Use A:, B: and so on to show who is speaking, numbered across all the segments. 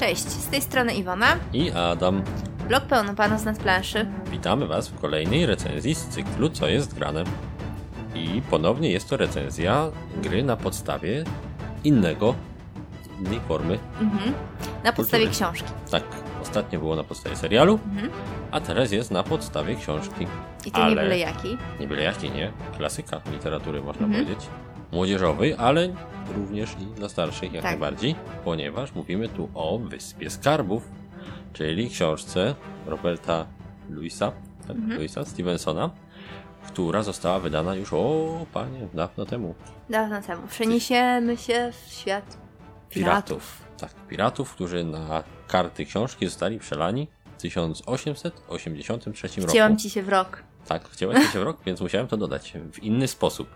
A: Cześć, z tej strony Iwona,
B: i Adam.
A: blog pełnopanu z nadplanszy.
B: Witamy Was w kolejnej recenzji z cyklu Co jest grane. I ponownie jest to recenzja gry na podstawie innego, innej formy.
A: Mhm. Na podstawie
B: Kultury.
A: książki.
B: Tak, ostatnio było na podstawie serialu,
A: Mhm.
B: a teraz jest na podstawie książki.
A: I to nie
B: Ale-
A: byle jaki.
B: Nie byle jakiej, nie? Klasyka literatury, można
A: Mhm.
B: powiedzieć. Młodzieżowej, ale również i dla starszych jak
A: Tak.
B: najbardziej, ponieważ mówimy tu o Wyspie Skarbów, czyli książce Roberta Louisa, tak,
A: Mhm.
B: Louisa Stevensona, która została wydana już o panie dawno temu.
A: Dawno temu. Przeniesiemy się w świat piratów.
B: Tak, piratów, którzy na karty książki zostali przelani w 1883
A: Wcięłam
B: roku.
A: ci się w rok.
B: Tak, wcięłaś się w rok, więc musiałem to dodać w inny sposób.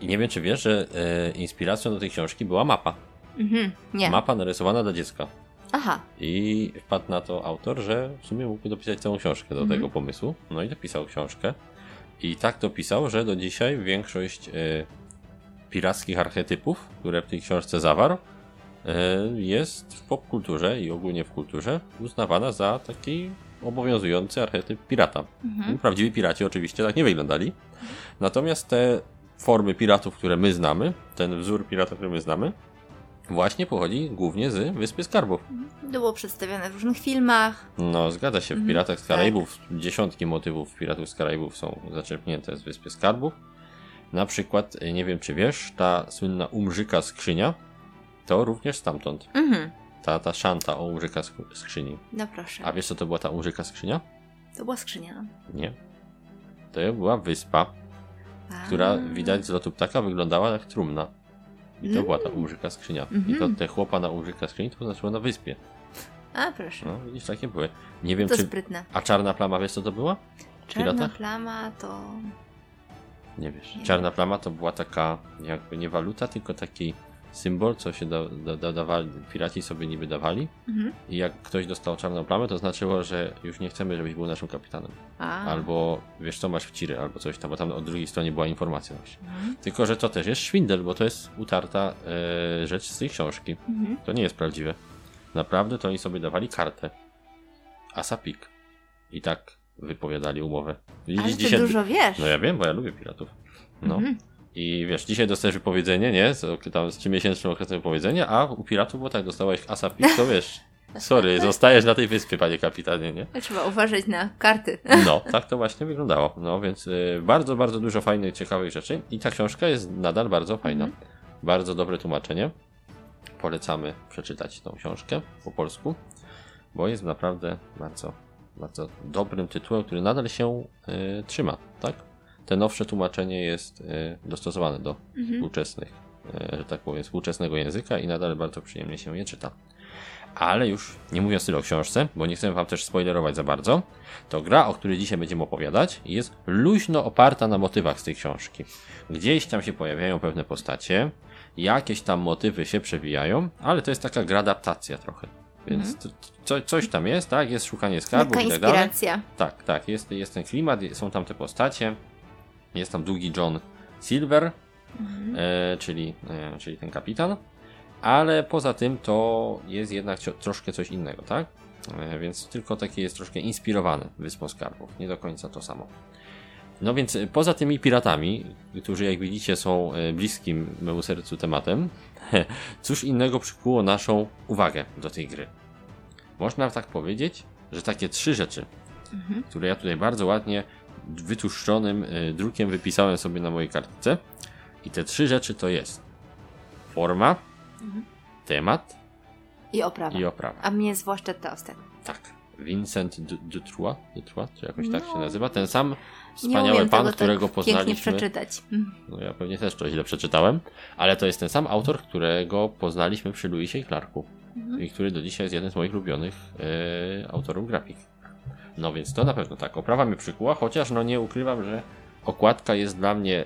B: I nie wiem, czy wiesz, że e, inspiracją do tej książki była mapa.
A: Mhm. Nie.
B: Mapa narysowana dla dziecka.
A: Aha.
B: I wpadł na to autor, że w sumie mógłby dopisać całą książkę do
A: Mhm.
B: tego pomysłu. No i dopisał książkę. I tak dopisał, że do dzisiaj większość e, pirackich archetypów, które w tej książce zawarł, e, jest w popkulturze i ogólnie w kulturze uznawana za taki obowiązujący archetyp pirata.
A: Mhm.
B: Prawdziwi piraci oczywiście tak nie wyglądali. Natomiast te formy piratów, które my znamy, ten wzór pirata, który my znamy, właśnie pochodzi głównie z Wyspy Skarbów.
A: To było przedstawione w różnych filmach.
B: No, zgadza się, w
A: Mhm,
B: Piratach z
A: tak.
B: Karaibów dziesiątki motywów Piratów z Karaibów są zaczerpnięte z Wyspy Skarbów. Na przykład, y, nie wiem czy wiesz, ta słynna umrzyka skrzynia to również stamtąd.
A: Mhm.
B: Ta, ta szanta o sk- skrzyni.
A: No proszę.
B: A wiesz co to była ta umrzyka skrzynia?
A: To była skrzynia. no.
B: Nie. To była wyspa,
A: A.
B: która widać z lotu ptaka wyglądała jak trumna. I to
A: Mm.
B: była ta umrzyka skrzynia. I
A: Mhm.
B: to te chłopa na umrzyka skrzyni to znaczyło na wyspie.
A: A proszę.
B: No, widzisz, takie były. Nie wiem
A: To
B: czy...
A: sprytne.
B: A czarna plama, wiesz co to była?
A: Czarna
B: piratach?
A: plama to...
B: Nie wiesz.
A: Nie.
B: Czarna plama to była taka jakby nie waluta, tylko taki symbol, co się da, da, da, dawali, piraci sobie niby dawali.
A: Mhm.
B: I jak ktoś dostał czarną plamę, to znaczyło, że już nie chcemy, żebyś był naszym kapitanem.
A: A.
B: Albo wiesz co, masz w ciry, albo coś tam, bo tam od drugiej stronie była informacja właśnie.
A: Mhm.
B: Tylko, że to też jest szwindel, bo to jest utarta e, rzecz z tej książki.
A: Mhm.
B: To nie jest prawdziwe. Naprawdę to oni sobie dawali kartę. Asapik. I tak wypowiadali umowę. Widzisz,
A: Ale ty dużo wiesz.
B: No ja wiem, bo ja lubię piratów. No.
A: Mhm.
B: I wiesz, dzisiaj dostajesz wypowiedzenie, nie? Z, tam z trzymiesięcznym okresem wypowiedzenia, a u piratów było tak, dostałeś asapik, to wiesz, sorry, zostajesz na tej wyspie, panie kapitanie, nie?
A: Trzeba uważać na karty.
B: No, tak to właśnie wyglądało. No więc y, bardzo, bardzo dużo fajnych, ciekawych rzeczy i ta książka jest nadal bardzo fajna.
A: Mhm.
B: Bardzo dobre tłumaczenie. Polecamy przeczytać tą książkę po polsku, bo jest naprawdę bardzo, bardzo dobrym tytułem, który nadal się y, trzyma, tak? Te nowsze tłumaczenie jest y, dostosowane do
A: Mhm.
B: współczesnych, e, że tak powiem, współczesnego języka i nadal bardzo przyjemnie się je czyta. Ale już nie mówiąc tyle o książce, bo nie chcę wam też spoilerować za bardzo, to gra, o której dzisiaj będziemy opowiadać, jest luźno oparta na motywach z tej książki. Gdzieś tam się pojawiają pewne postacie, jakieś tam motywy się przewijają, ale to jest taka gradaptacja trochę. Więc to, co, coś tam jest, tak? Jest szukanie skarbów i tak dalej. Tak, tak, jest, jest ten klimat, są tam te postacie. Jest tam długi John Silver,
A: Mhm.
B: e, czyli, e, czyli ten kapitan. Ale poza tym to jest jednak troszkę coś innego, tak? E, więc tylko taki jest troszkę inspirowany Wyspą Skarbów. Nie do końca to samo. No więc e, poza tymi piratami, którzy jak widzicie są e, bliskim memu sercu tematem, cóż innego przykuło naszą uwagę do tej gry. Można tak powiedzieć, że takie trzy rzeczy,
A: Mhm.
B: które ja tutaj bardzo ładnie wytłuszczonym y, drukiem wypisałem sobie na mojej kartce. I te trzy rzeczy to jest forma,
A: Mhm.
B: temat
A: I oprawa.
B: i oprawa.
A: A mnie zwłaszcza te ostatnie.
B: Tak. Vincent Du- Dutrois, Dutrois, czy jakoś tak się
A: No.
B: nazywa, ten sam wspaniały pan,
A: tego
B: którego
A: tak pięknie
B: poznaliśmy.
A: przeczytać. Mm.
B: No ja pewnie też to źle przeczytałem, ale to jest ten sam autor, którego poznaliśmy przy Louisie i Clarku.
A: Mhm.
B: i który do dzisiaj jest jeden z moich ulubionych e, autorów grafik. No więc to na pewno tak. Oprawa mnie przykuła, chociaż no nie ukrywam, że okładka jest dla mnie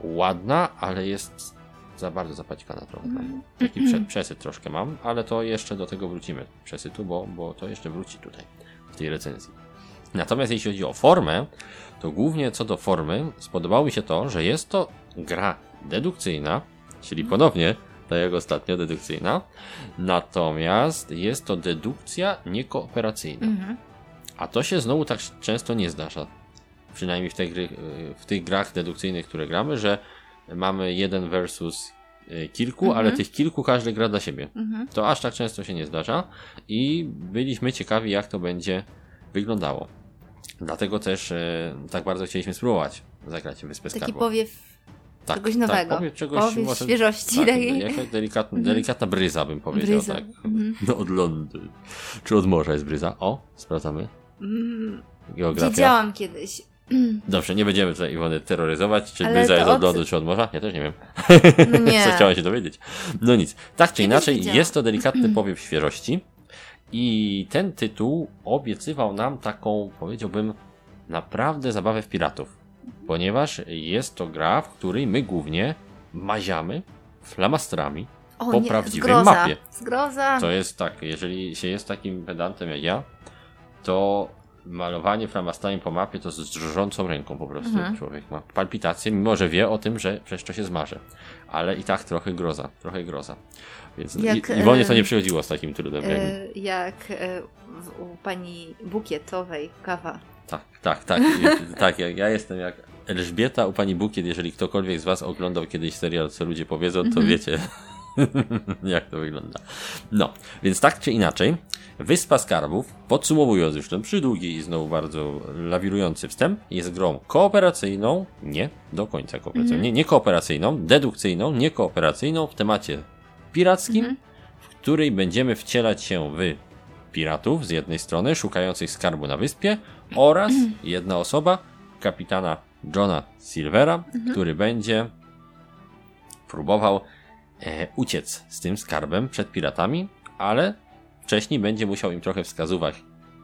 B: ładna, ale jest za bardzo zapaćkana trochę. mnie. Taki prze, przesyt troszkę mam, ale to jeszcze do tego wrócimy. Przesytu, bo, bo to jeszcze wróci tutaj w tej recenzji. Natomiast jeśli chodzi o formę, to głównie co do formy spodobało mi się to, że jest to gra dedukcyjna, czyli ponownie tak jak ostatnio, dedukcyjna. Natomiast jest to dedukcja niekooperacyjna.
A: Mhm.
B: A to się znowu tak często nie zdarza. Przynajmniej w, gry, w tych grach dedukcyjnych, które gramy, że mamy jeden versus y, kilku,
A: Mhm.
B: ale tych kilku każdy gra dla siebie.
A: Mhm.
B: To aż tak często się nie zdarza i byliśmy ciekawi, jak to będzie wyglądało. Dlatego też e, tak bardzo chcieliśmy spróbować zagrać Wyspę
A: Taki
B: Skarbów.
A: powiew
B: tak,
A: czegoś nowego.
B: Tak, powiew czegoś
A: powiew
B: może...
A: świeżości
B: Tak,
A: takiej.
B: jakaś delikatna,
A: Mhm.
B: delikatna bryza bym powiedział,
A: Bryza.
B: tak.
A: Mhm.
B: No od lądu. Czy od morza jest bryza? O, sprawdzamy.
A: Mm,
B: Geografia.
A: Wiedziałam kiedyś.
B: Dobrze, nie będziemy tutaj Iwony terroryzować, czy
A: Ale
B: bryza jest od
A: od-
B: lądu, czy od morza. Ja też nie wiem.
A: No nie.
B: Co chciałem się dowiedzieć. No nic. Tak czy inaczej, jest to delikatny powiew świeżości. I ten tytuł obiecywał nam taką, powiedziałbym, naprawdę zabawę w piratów. Ponieważ jest to gra, w której my głównie maziamy flamastrami.
A: O,
B: po
A: nie,
B: prawdziwej
A: zgroza.
B: mapie.
A: Zgroza.
B: To jest tak, jeżeli się jest takim pedantem jak ja, to malowanie flamastrami po mapie to z drżącą ręką po prostu
A: Mhm.
B: człowiek ma palpitacje, mimo że wie o tym, że przecież to się zmarzy. Ale i tak trochę groza, trochę groza. Więc
A: Jak,
B: i, Iwonie to
A: e,
B: nie przychodziło z takim trudem. jak.
A: E, jak e, u pani bukietowej kawa.
B: Tak, tak, tak. Tak, ja, ja jestem jak Elżbieta u pani Bukiet. Jeżeli ktokolwiek z Was oglądał kiedyś serial, co ludzie powiedzą, to
A: Mhm.
B: wiecie, jak to wygląda. No, więc tak czy inaczej, Wyspa Skarbów, podsumowując już ten przydługi i znowu bardzo lawirujący wstęp, jest grą kooperacyjną, nie do końca kooperacyjną, nie, nie kooperacyjną, dedukcyjną, nie kooperacyjną w temacie pirackim,
A: Mhm.
B: w której będziemy wcielać się w piratów z jednej strony, szukających skarbu na wyspie oraz jedna osoba, kapitana Johna Silvera, który będzie próbował e, uciec z tym skarbem przed piratami, ale wcześniej będzie musiał im trochę wskazówek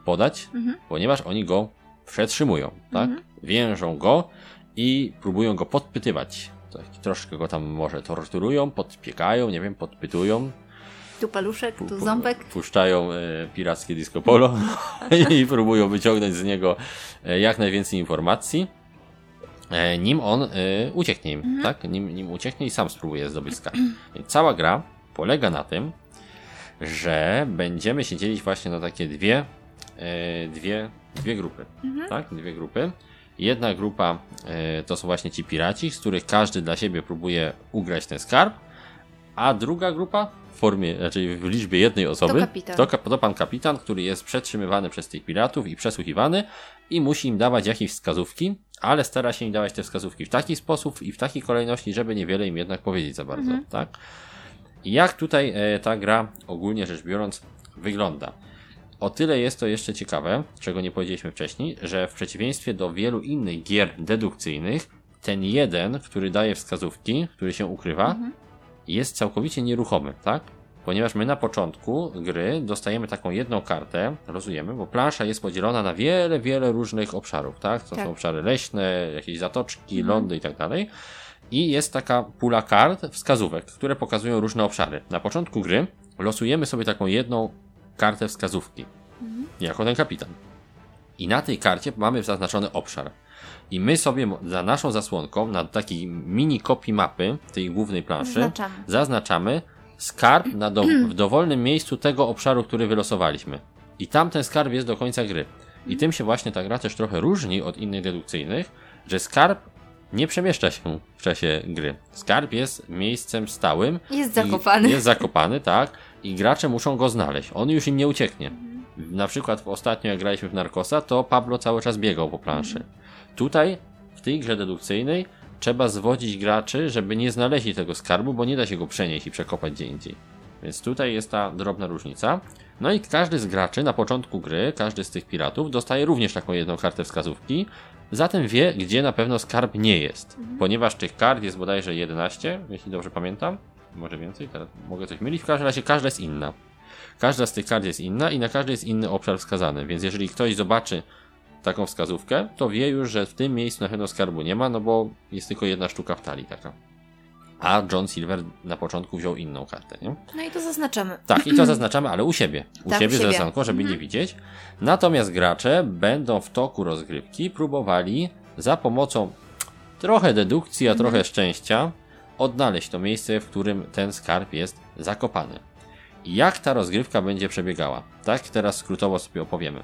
B: podać,
A: Mhm.
B: ponieważ oni go przetrzymują, tak?
A: Mhm.
B: Więżą go i próbują go podpytywać. Tak, troszkę go tam może torturują, podpiekają, nie wiem, podpytują,
A: Tu paluszek, tu ząbek.
B: Puszczają e, pirackie disco polo i próbują wyciągnąć z niego e, jak najwięcej informacji, nim on e, ucieknie im,
A: Mhm.
B: tak? Nim, nim ucieknie i sam spróbuje zdobyć skarb. Więc cała gra polega na tym, że będziemy się dzielić właśnie na takie dwie, e, dwie, dwie grupy,
A: Mhm.
B: tak? Dwie grupy. Jedna grupa e, to są właśnie ci piraci, z których każdy dla siebie próbuje ugrać ten skarb, a druga grupa w formie, znaczy w liczbie jednej osoby,
A: kapitan.
B: to, to pan kapitan, który jest przetrzymywany przez tych piratów i przesłuchiwany i musi im dawać jakieś wskazówki, ale stara się im dawać te wskazówki w taki sposób i w takiej kolejności, żeby niewiele im jednak powiedzieć za bardzo,
A: Mhm.
B: tak? I jak tutaj e, ta gra ogólnie rzecz biorąc wygląda? O tyle jest to jeszcze ciekawe, czego nie powiedzieliśmy wcześniej, że w przeciwieństwie do wielu innych gier dedukcyjnych, ten jeden, który daje wskazówki, który się ukrywa,
A: Mhm.
B: jest całkowicie nieruchomy, tak? Ponieważ my na początku gry dostajemy taką jedną kartę, rozujemy, bo plansza jest podzielona na wiele, wiele różnych obszarów, tak? To
A: Tak.
B: są obszary leśne, jakieś zatoczki,
A: Mhm.
B: lądy i tak dalej. I jest taka pula kart, wskazówek, które pokazują różne obszary. Na początku gry losujemy sobie taką jedną kartę wskazówki,
A: Mhm.
B: jako ten kapitan. I na tej karcie mamy zaznaczony obszar. I my sobie za naszą zasłonką, na takiej mini kopii mapy tej głównej planszy,
A: Zaznaczamy.
B: zaznaczamy skarb na do, w dowolnym miejscu tego obszaru, który wylosowaliśmy. I tam ten skarb jest do końca gry. I tym się właśnie ta gra też trochę różni od innych dedukcyjnych, że skarb nie przemieszcza się w czasie gry. Skarb jest miejscem stałym.
A: Jest zakopany.
B: Jest zakopany, tak. I gracze muszą go znaleźć. On już im nie ucieknie. Na przykład ostatnio jak graliśmy w Narcosa, to Pablo cały czas biegał po planszy. Tutaj, w tej grze dedukcyjnej, trzeba zwodzić graczy, żeby nie znaleźli tego skarbu, bo nie da się go przenieść i przekopać gdzie indziej. Więc tutaj jest ta drobna różnica. No i każdy z graczy na początku gry, każdy z tych piratów dostaje również taką jedną kartę wskazówki, zatem wie, gdzie na pewno skarb nie jest. Ponieważ tych kart jest bodajże 11, jeśli dobrze pamiętam. Może więcej, teraz mogę coś mylić. W każdym razie każda jest inna. Każda z tych kart jest inna i na każdej jest inny obszar wskazany, więc jeżeli ktoś zobaczy taką wskazówkę, to wie już, że w tym miejscu na pewno skarbu nie ma, no bo jest tylko jedna sztuka w talii taka. A John Silver na początku wziął inną kartę, nie?
A: No i to zaznaczamy.
B: Tak, i to zaznaczamy, ale u siebie. U
A: Tak,
B: siebie
A: siebie.
B: żeby
A: Mhm.
B: nie widzieć. Natomiast gracze będą w toku rozgrywki próbowali za pomocą trochę dedukcji, a
A: Mhm.
B: trochę szczęścia odnaleźć to miejsce, w którym ten skarb jest zakopany. Jak ta rozgrywka będzie przebiegała? Tak, teraz skrótowo sobie opowiemy.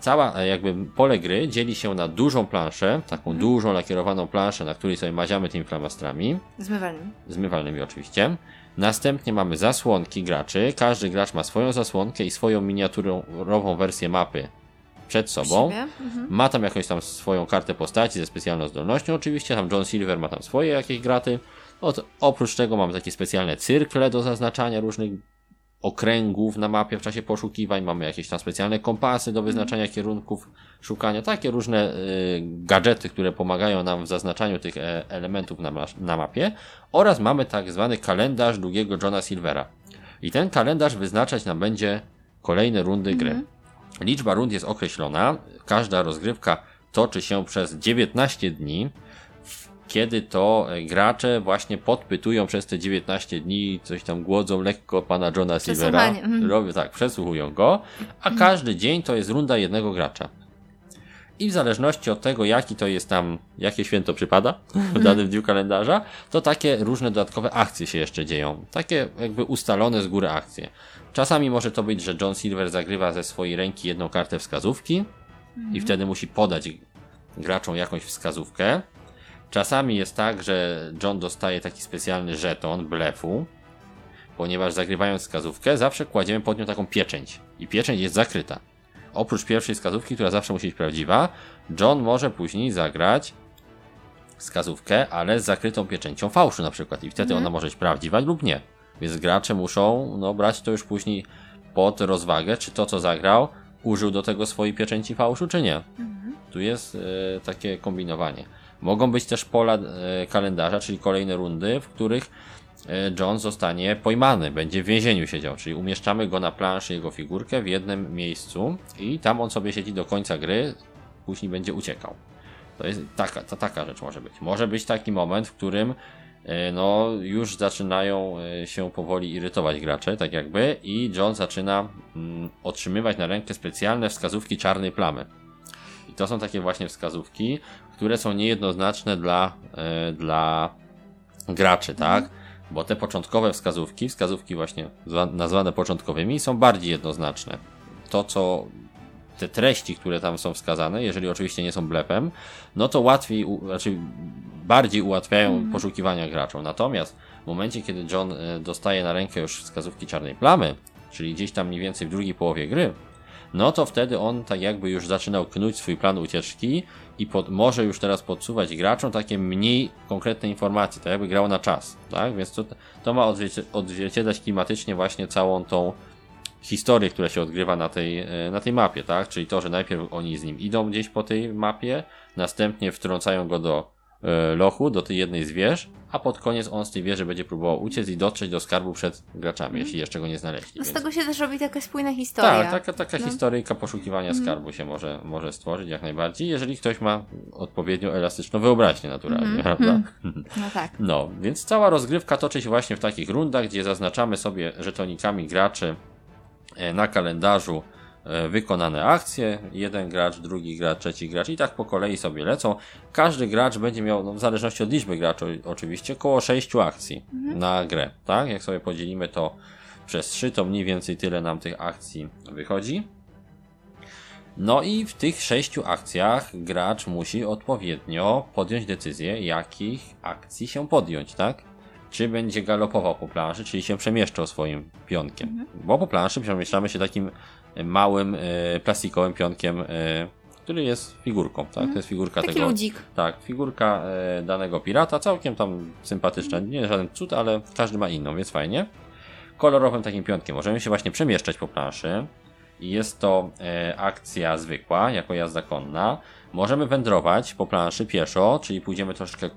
B: Cała e, jakby pole gry dzieli się na dużą planszę, taką
A: Mhm.
B: dużą lakierowaną planszę, na której sobie maziamy tymi flamastrami,
A: Zmywalnym.
B: zmywalnymi oczywiście. Następnie mamy zasłonki graczy. Każdy gracz ma swoją zasłonkę i swoją miniaturową wersję mapy przed sobą.
A: Mhm.
B: Ma tam jakąś tam swoją kartę postaci ze specjalną zdolnością oczywiście. Tam John Silver ma tam swoje jakieś graty. Od, oprócz tego mamy takie specjalne cyrkle do zaznaczania różnych okręgów na mapie w czasie poszukiwań. Mamy jakieś tam specjalne kompasy do wyznaczania kierunków szukania. Takie różne y, gadżety, które pomagają nam w zaznaczaniu tych e, elementów na, na mapie. Oraz mamy tak zwany kalendarz długiego Johna Silvera. I ten kalendarz wyznaczać nam będzie kolejne rundy gry. Liczba rund jest określona. Każda rozgrywka toczy się przez 19 dni, kiedy to e, gracze właśnie podpytują przez te 19 dni, coś tam głodzą lekko pana Johna Silvera.
A: Mhm.
B: Robią tak, przesłuchują go, a każdy dzień to jest runda jednego gracza. I w zależności od tego, jaki to jest tam, jakie święto przypada w danym dniu kalendarza, to takie różne dodatkowe akcje się jeszcze dzieją. Takie jakby ustalone z góry akcje. Czasami może to być, że John Silver zagrywa ze swojej ręki jedną kartę wskazówki i wtedy musi podać graczom jakąś wskazówkę. Czasami jest tak, że John dostaje taki specjalny żeton blefu, ponieważ zagrywając wskazówkę, zawsze kładziemy pod nią taką pieczęć. I pieczęć jest zakryta. Oprócz pierwszej wskazówki, która zawsze musi być prawdziwa, John może później zagrać wskazówkę, ale z zakrytą pieczęcią fałszu na przykład. I wtedy ona może być prawdziwa lub nie. Więc gracze muszą no, brać to już później pod rozwagę, czy to, co zagrał, użył do tego swojej pieczęci fałszu, czy nie. Tu jest e, takie kombinowanie. Mogą być też pola e, kalendarza, czyli kolejne rundy, w których e, John zostanie pojmany, będzie w więzieniu siedział, czyli umieszczamy go na planszy, jego figurkę w jednym miejscu i tam on sobie siedzi do końca gry, później będzie uciekał. To jest taka, to taka rzecz może być. Może być taki moment, w którym e, no, już zaczynają się powoli irytować gracze, tak jakby, i John zaczyna mm, otrzymywać na rękę specjalne wskazówki czarnej plamy. I to są takie właśnie wskazówki, które są niejednoznaczne dla, e, dla graczy, tak? Bo te początkowe wskazówki, wskazówki właśnie zwa- nazwane początkowymi, są bardziej jednoznaczne. To, co te treści, które tam są wskazane, jeżeli oczywiście nie są blepem, no to łatwiej, znaczy bardziej ułatwiają poszukiwania graczom. Natomiast w momencie, kiedy John e, dostaje na rękę już wskazówki czarnej plamy, czyli gdzieś tam mniej więcej w drugiej połowie gry, no to wtedy on tak jakby już zaczynał knuć swój plan ucieczki i pod, może już teraz podsuwać graczom takie mniej konkretne informacje, tak jakby grał na czas, tak? Więc to, to ma odzwierci- odzwierciedlać klimatycznie właśnie całą tą historię, która się odgrywa na tej, e, na tej mapie, tak? Czyli to, że najpierw oni z nim idą gdzieś po tej mapie, następnie wtrącają go do lochu, do tej jednej z wież, a pod koniec on z tej wieży będzie próbował uciec i dotrzeć do skarbu przed graczami, jeśli jeszcze go nie znaleźli.
A: No z
B: Więc-
A: tego się też robi taka spójna historia.
B: tak, taka, taka
A: No.
B: historyjka poszukiwania skarbu się może, może stworzyć jak najbardziej, jeżeli ktoś ma odpowiednio elastyczną wyobraźnię naturalnie, prawda?
A: No tak.
B: No, więc cała rozgrywka toczy się właśnie w takich rundach, gdzie zaznaczamy sobie żetonikami graczy e, na kalendarzu e, wykonane akcje. Jeden gracz, drugi gracz, trzeci gracz i tak po kolei sobie lecą. Każdy gracz będzie miał, no, w zależności od liczby graczy oczywiście, około 6 akcji na grę, tak? Jak sobie podzielimy to przez 3, to mniej więcej tyle nam tych akcji wychodzi. No i w tych sześciu akcjach gracz musi odpowiednio podjąć decyzję, jakich akcji się podjąć, tak? Czy będzie galopował po planszy, czyli się przemieszczał swoim pionkiem. Bo po planszy przemieszczamy się takim e, małym, e, plastikowym pionkiem, e, który jest figurką, tak? To jest figurka
A: Taki
B: tego.
A: ludzik.
B: Tak, figurka danego pirata, całkiem tam sympatyczna, nie żaden cud, ale każdy ma inną, więc fajnie. Kolorowym takim pionkiem możemy się właśnie przemieszczać po planszy. I jest to akcja zwykła, jako jazda konna. Możemy wędrować po planszy pieszo, czyli pójdziemy troszkę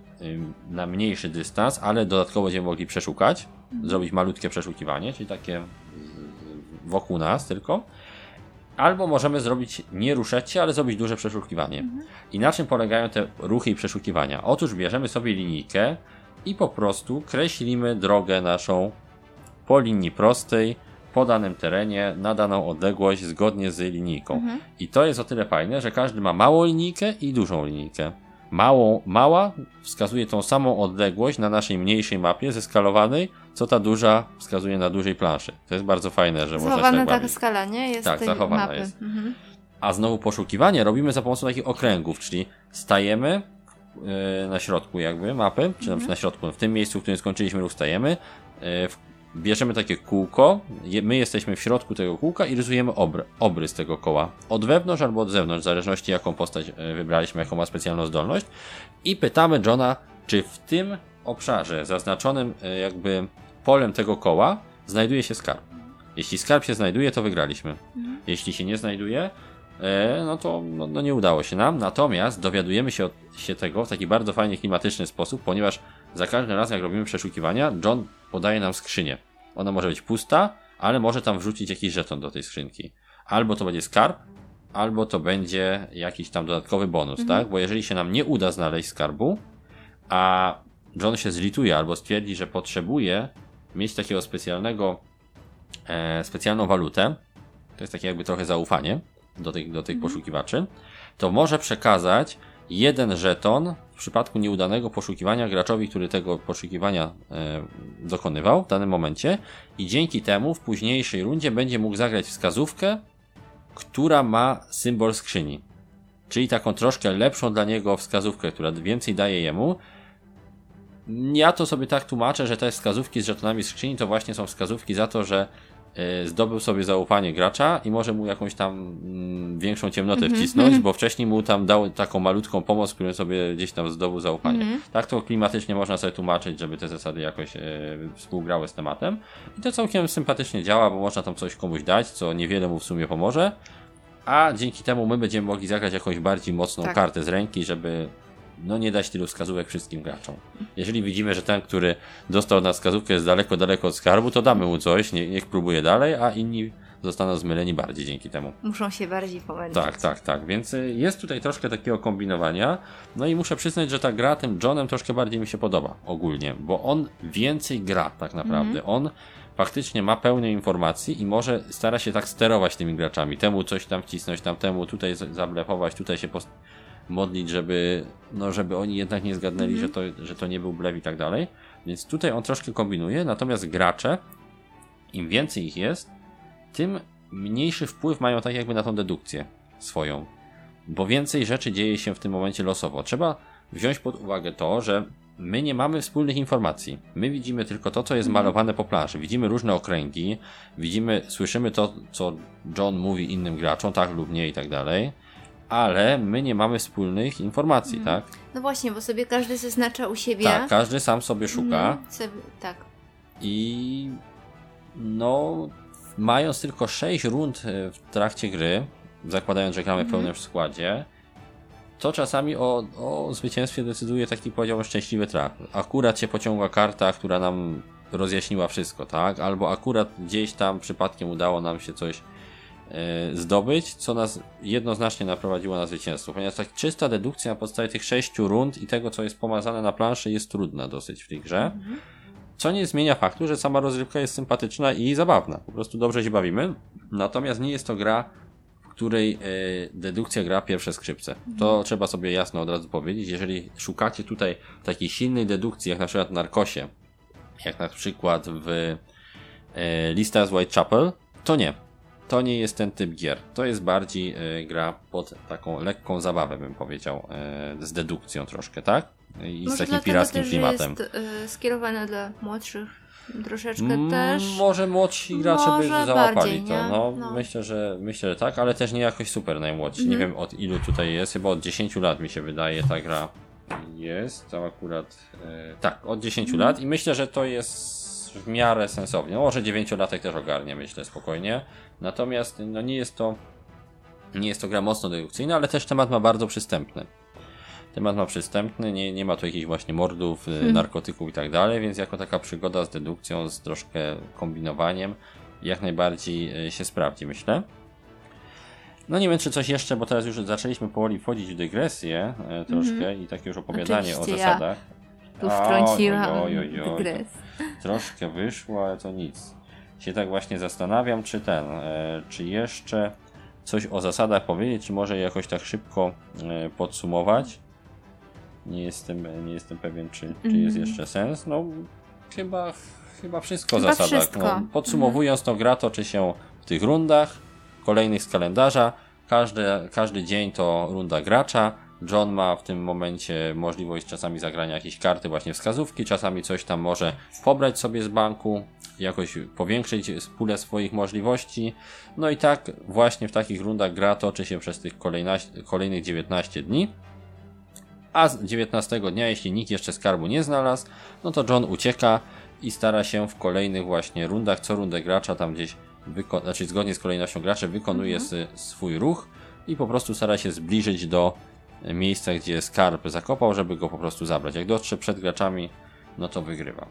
B: na mniejszy dystans, ale dodatkowo będziemy mogli przeszukać, zrobić malutkie przeszukiwanie, czyli takie wokół nas tylko. Albo możemy zrobić, nie ruszać się, ale zrobić duże przeszukiwanie. I na czym polegają te ruchy i przeszukiwania? Otóż bierzemy sobie linijkę i po prostu kreślimy drogę naszą po linii prostej, po danym terenie, na daną odległość, zgodnie z linijką. I to jest o tyle fajne, że każdy ma małą linijkę i dużą linijkę. Małą, mała wskazuje tą samą odległość na naszej mniejszej mapie zeskalowanej, co ta duża wskazuje na dużej planszy. To jest bardzo fajne, że można się
A: Zachowana
B: tak
A: taka skala, nie? Jest
B: Tak,
A: tej
B: zachowana
A: mapy.
B: jest.
A: Mhm.
B: A znowu poszukiwanie robimy za pomocą takich okręgów, czyli stajemy e, na środku jakby mapy, czy
A: Mhm.
B: na środku, w tym miejscu, w którym skończyliśmy ruch stajemy, e, w- bierzemy takie kółko, je- my jesteśmy w środku tego kółka i rysujemy obr obrys tego koła. Od wewnątrz albo od zewnątrz, w zależności jaką postać e, wybraliśmy, jaką ma specjalną zdolność i pytamy Johna, czy w tym obszarze zaznaczonym e, jakby polem tego koła znajduje się skarb. Jeśli skarb się znajduje, to wygraliśmy. Jeśli się nie znajduje, e, no to no, no nie udało się nam. Natomiast dowiadujemy się, się tego w taki bardzo fajnie klimatyczny sposób, ponieważ za każdym razem, jak robimy przeszukiwania, John podaje nam skrzynię. Ona może być pusta, ale może tam wrzucić jakiś żeton do tej skrzynki. Albo to będzie skarb, albo to będzie jakiś tam dodatkowy bonus, tak? Bo jeżeli się nam nie uda znaleźć skarbu, a John się zlituje albo stwierdzi, że potrzebuje mieć takiego specjalnego, e, specjalną walutę, to jest takie jakby trochę zaufanie do tych, do tych poszukiwaczy, to może przekazać jeden żeton w przypadku nieudanego poszukiwania graczowi, który tego poszukiwania e, dokonywał w danym momencie i dzięki temu w późniejszej rundzie będzie mógł zagrać wskazówkę, która ma symbol skrzyni. Czyli taką troszkę lepszą dla niego wskazówkę, która więcej daje jemu. Ja to sobie tak tłumaczę, że te wskazówki z żetonami skrzyni to właśnie są wskazówki za to, że zdobył sobie zaufanie gracza i może mu jakąś tam mm, większą ciemnotę wcisnąć, bo wcześniej mu tam dał taką malutką pomoc, którą sobie gdzieś tam zdobył zaufanie. Tak to klimatycznie można sobie tłumaczyć, żeby te zasady jakoś e, współgrały z tematem. I to całkiem sympatycznie działa, bo można tam coś komuś dać, co niewiele mu w sumie pomoże. A dzięki temu my będziemy mogli zagrać jakąś bardziej mocną
A: Tak.
B: kartę z ręki, żeby no nie dać tylu wskazówek wszystkim graczom. Jeżeli widzimy, że ten, który dostał na wskazówkę jest daleko, daleko od skarbu, to damy mu coś, nie, niech próbuje dalej, a inni zostaną zmyleni bardziej dzięki temu.
A: Muszą się bardziej pomęczyć.
B: Tak, tak, tak. Więc y, jest tutaj troszkę takiego kombinowania. No i muszę przyznać, że ta gra tym Johnem troszkę bardziej mi się podoba ogólnie, bo on więcej gra tak naprawdę. On faktycznie ma pełnię informacji i może stara się tak sterować tymi graczami. Temu coś tam wcisnąć, tamtemu tutaj zablefować, tutaj się post- modlić, żeby, no, żeby oni jednak nie zgadnęli, że, to, że to nie był blef i tak dalej. Więc tutaj on troszkę kombinuje, natomiast gracze, im więcej ich jest, tym mniejszy wpływ mają tak jakby na tą dedukcję swoją. Bo więcej rzeczy dzieje się w tym momencie losowo. Trzeba wziąć pod uwagę to, że my nie mamy wspólnych informacji. My widzimy tylko to, co jest malowane po planszy. Widzimy różne okręgi, widzimy, słyszymy to, co John mówi innym graczom, tak lub nie i tak dalej. Ale my nie mamy wspólnych informacji, tak?
A: No właśnie, bo sobie każdy zaznacza u siebie.
B: Tak, każdy sam sobie szuka.
A: Mhm, sobie, tak.
B: I no, mając tylko 6 rund e, w trakcie gry, zakładając, że gramy w pełnym składzie, to czasami o, o zwycięstwie decyduje taki powiedziałbym szczęśliwy traf. Akurat się pociągła karta, która nam rozjaśniła wszystko, tak? Albo akurat gdzieś tam przypadkiem udało nam się coś zdobyć, co nas jednoznacznie naprowadziło na zwycięstwo. Ponieważ tak czysta dedukcja na podstawie tych sześciu rund i tego, co jest pomazane na planszy, jest trudna dosyć w tej grze. Co nie zmienia faktu, że sama rozrywka jest sympatyczna i zabawna. Po prostu dobrze się bawimy. Natomiast nie jest to gra, w której e, dedukcja gra pierwsze skrzypce. To trzeba sobie jasno od razu powiedzieć. Jeżeli szukacie tutaj takiej silnej dedukcji, jak na przykład w Narkosie, jak na przykład w e, Lista z Whitechapel, to nie. To nie jest ten typ gier. To jest bardziej e, gra pod taką lekką zabawę, bym powiedział, e, z dedukcją troszkę, tak? I z
A: Może
B: takim
A: dlatego
B: pirackim
A: też,
B: klimatem.
A: jest y, skierowane dla młodszych troszeczkę
B: Mm,
A: też.
B: Może młodsi gracze by
A: Może
B: załapali
A: bardziej,
B: to. No,
A: No.
B: Myślę, że myślę, że tak, ale też nie jakoś super najmłodsi. Nie
A: Mhm.
B: wiem od ilu tutaj jest, chyba od 10 lat mi się wydaje ta gra jest. To akurat e, tak, od 10
A: Mhm.
B: lat i myślę, że to jest w miarę sensownie. No, może 9-latek też ogarnie, myślę spokojnie. Natomiast no nie jest to nie jest to gra mocno dedukcyjna, ale też temat ma bardzo przystępny. Temat ma przystępny, nie, nie ma tu jakichś właśnie mordów, y, narkotyków i tak dalej, więc jako taka przygoda z dedukcją, z troszkę kombinowaniem, jak najbardziej y, się sprawdzi, myślę. No nie wiem, czy coś jeszcze, bo teraz już zaczęliśmy powoli wchodzić w dygresję y, troszkę i takie już opowiadanie o
A: Oczywiście ja
B: zasadach.
A: Tu wtrąciłam
B: oj, oj, oj,
A: dygres.
B: Troszkę wyszło, ale to nic. Się tak właśnie zastanawiam, czy ten, e, czy jeszcze coś o zasadach powiedzieć, czy może jakoś tak szybko e, podsumować. Nie jestem, nie jestem pewien, czy, czy
A: Mhm.
B: jest jeszcze sens. No, chyba, chyba wszystko w zasadach.
A: wszystko. Mhm.
B: No, podsumowując, to gra toczy się w tych rundach, kolejnych z kalendarza. Każdy, każdy dzień to runda gracza. John ma w tym momencie możliwość czasami zagrania jakiejś karty, właśnie wskazówki, czasami coś tam może pobrać sobie z banku, jakoś powiększyć pulę swoich możliwości. No i tak właśnie w takich rundach gra toczy się przez tych kolejnych 19 dni. A z 19 dnia, jeśli nikt jeszcze skarbu nie znalazł, no to John ucieka i stara się w kolejnych właśnie rundach, co rundę gracza tam gdzieś, wyko- znaczy zgodnie z kolejnością graczy, wykonuje s- swój ruch i po prostu stara się zbliżyć do miejsca, gdzie skarb zakopał, żeby go po prostu zabrać. Jak dotrze przed graczami, no to wygrywa.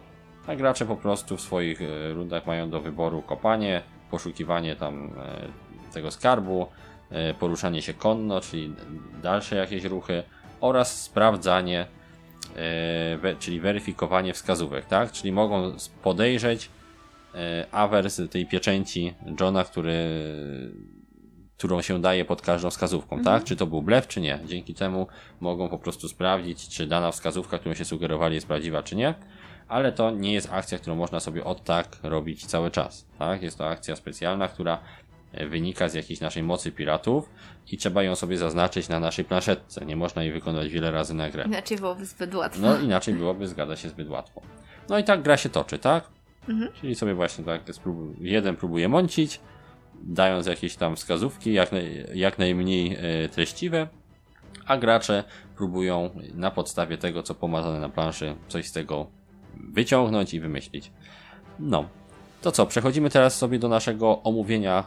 B: A gracze po prostu w swoich e, rundach mają do wyboru kopanie, poszukiwanie tam e, tego skarbu, e, poruszanie się konno, czyli dalsze jakieś ruchy oraz sprawdzanie, czyli weryfikowanie wskazówek, tak? Czyli mogą podejrzeć awers tej pieczęci Johna, który, którą się daje pod każdą wskazówką, tak? Czy to był blef, czy nie. Dzięki temu mogą po prostu sprawdzić, czy dana wskazówka, którą się sugerowali, jest prawdziwa, czy nie. Ale to nie jest akcja, którą można sobie od tak robić cały czas, tak? Jest to akcja specjalna, która e, wynika z jakiejś naszej mocy piratów i trzeba ją sobie zaznaczyć na naszej planszetce. Nie można jej wykonywać wiele razy na grę.
A: Inaczej byłoby zbyt łatwo.
B: No inaczej byłoby, zgadza się zbyt łatwo. No i tak gra się toczy, tak?
A: Mhm.
B: Czyli sobie właśnie tak sprób- jeden próbuje mącić, dając jakieś tam wskazówki, jak, naj, jak najmniej e, treściwe, a gracze próbują na podstawie tego, co pomazane na planszy, coś z tego wyciągnąć i wymyślić. No, to co, przechodzimy teraz sobie do naszego omówienia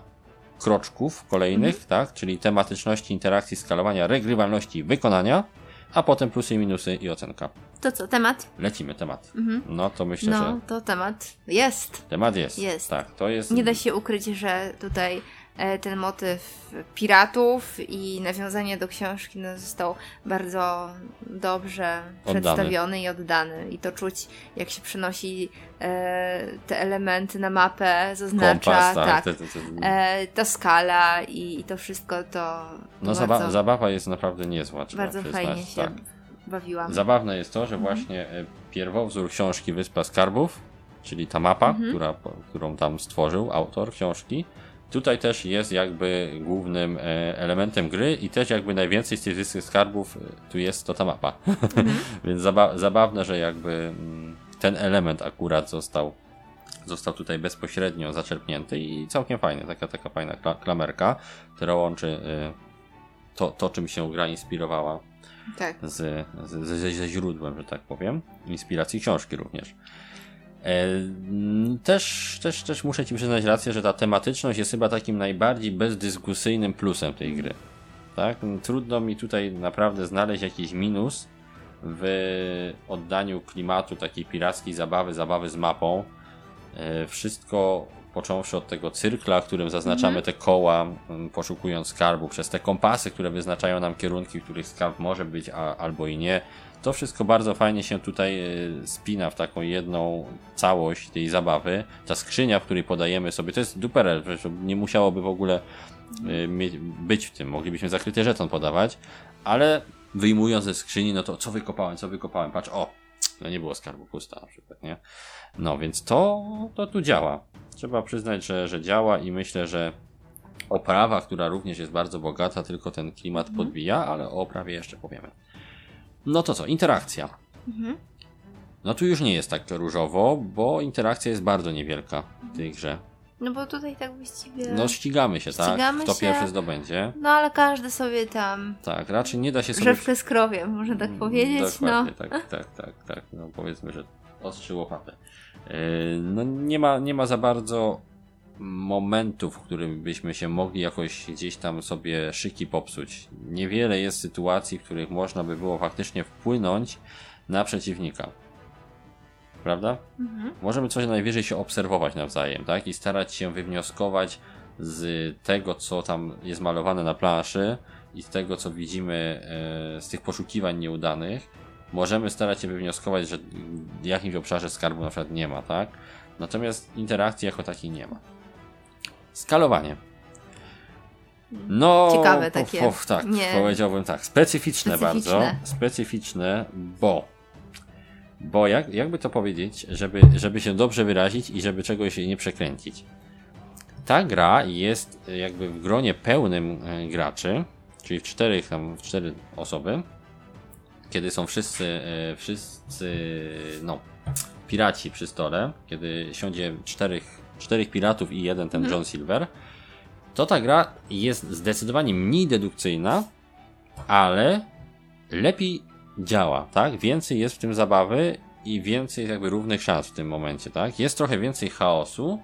B: kroczków kolejnych, tak? Czyli tematyczności, interakcji, skalowania, regrywalności, wykonania, a potem plusy i minusy i ocenka.
A: To co, temat?
B: Lecimy temat.
A: Mhm.
B: No to myślę,
A: No,
B: że
A: to temat jest.
B: temat jest.
A: Jest.
B: Tak, to jest.
A: Nie da się ukryć, że tutaj ten motyw piratów i nawiązanie do książki no, został bardzo dobrze
B: Oddany.
A: przedstawiony i oddany. I to czuć, jak się przenosi e, te elementy na mapę, zaznacza,
B: kompas,
A: tak,
B: tak. te- te- te-
A: E, ta skala i, i to wszystko to,
B: no
A: bardzo,
B: zaba- zabawa jest naprawdę niezła.
A: bardzo
B: przyznać,
A: fajnie się
B: tak.
A: bawiłam.
B: Zabawne jest to, że
A: Mhm.
B: właśnie e, pierwowzór książki Wyspa Skarbów, czyli ta mapa,
A: Mhm.
B: która, którą tam stworzył autor książki, tutaj też jest jakby głównym e, elementem gry i też jakby najwięcej z tych Skarbów e, tu jest to ta mapa.
A: Mhm.
B: Więc zaba- zabawne, że jakby mm, ten element akurat został został tutaj bezpośrednio zaczerpnięty i całkiem fajny, taka, taka fajna kla- klamerka, która łączy y, to, to, czym się gra inspirowała
A: tak.
B: z, z, ze, ze źródłem, że tak powiem, inspiracji książki również. E, mm, też, też, też muszę Ci przyznać rację, że ta tematyczność jest chyba takim najbardziej bezdyskusyjnym plusem tej gry. Tak? Trudno mi tutaj naprawdę znaleźć jakiś minus w oddaniu klimatu takiej pirackiej zabawy, zabawy z mapą. E, Wszystko począwszy od tego cyrkla, którym zaznaczamy te koła, poszukując skarbu, przez te kompasy, które wyznaczają nam kierunki, w których skarb może być, a, albo i nie. To wszystko bardzo fajnie się tutaj e, spina w taką jedną całość tej zabawy. Ta skrzynia, w której podajemy sobie, to jest duperel, nie musiałoby w ogóle e, być w tym. Moglibyśmy zakryty żeton podawać, ale wyjmując ze skrzyni, no to co wykopałem, co wykopałem, patrz, o, no nie było skarbu pusta na przykład, nie? No więc to, to tu działa. Trzeba przyznać, że, że działa i myślę, że oprawa, która również jest bardzo bogata, tylko ten klimat podbija, ale o oprawie jeszcze powiemy. No to co, interakcja.
A: Mhm.
B: No tu już nie jest tak różowo, bo interakcja jest bardzo niewielka w tej grze.
A: No bo tutaj tak właściwie...
B: No ścigamy się, tak?
A: Ścigamy
B: Kto
A: się.
B: pierwszy zdobędzie.
A: No ale każdy sobie tam
B: Tak, raczej nie da się sobie...
A: grzewkę z krowiem, można tak powiedzieć. No.
B: Tak, tak, tak, tak. No powiedzmy, że ostrzy łopatę. Yy, No nie ma, nie ma za bardzo momentów, w którym byśmy się mogli jakoś gdzieś tam sobie szyki popsuć. Niewiele jest sytuacji, w których można by było faktycznie wpłynąć na przeciwnika. Prawda?
A: Mhm.
B: Możemy coś najwyżej się obserwować nawzajem, tak? I starać się wywnioskować z tego, co tam jest malowane na planszy i z tego, co widzimy e, z tych poszukiwań nieudanych. Możemy starać się wywnioskować, że w jakimś obszarze skarbu na przykład nie ma, tak? Natomiast interakcji jako takiej nie ma. Skalowanie. No,
A: Ciekawe takie.
B: Tak,
A: Nie.
B: powiedziałbym tak. Specyficzne,
A: Specyficzne.
B: bardzo. Specyficzne, bo. Bo jak, jakby to powiedzieć, żeby, żeby się dobrze wyrazić i żeby czegoś nie przekręcić. Ta gra jest jakby w gronie pełnym e, graczy, czyli w czterech tam, w cztery osoby, kiedy są wszyscy, e, wszyscy, no, piraci przy stole, kiedy siądzie czterech, czterech piratów i jeden ten John Silver, to ta gra jest zdecydowanie mniej dedukcyjna, ale lepiej działa, tak? Więcej jest w tym zabawy i więcej jest jakby równych szans w tym momencie, tak? Jest trochę więcej chaosu,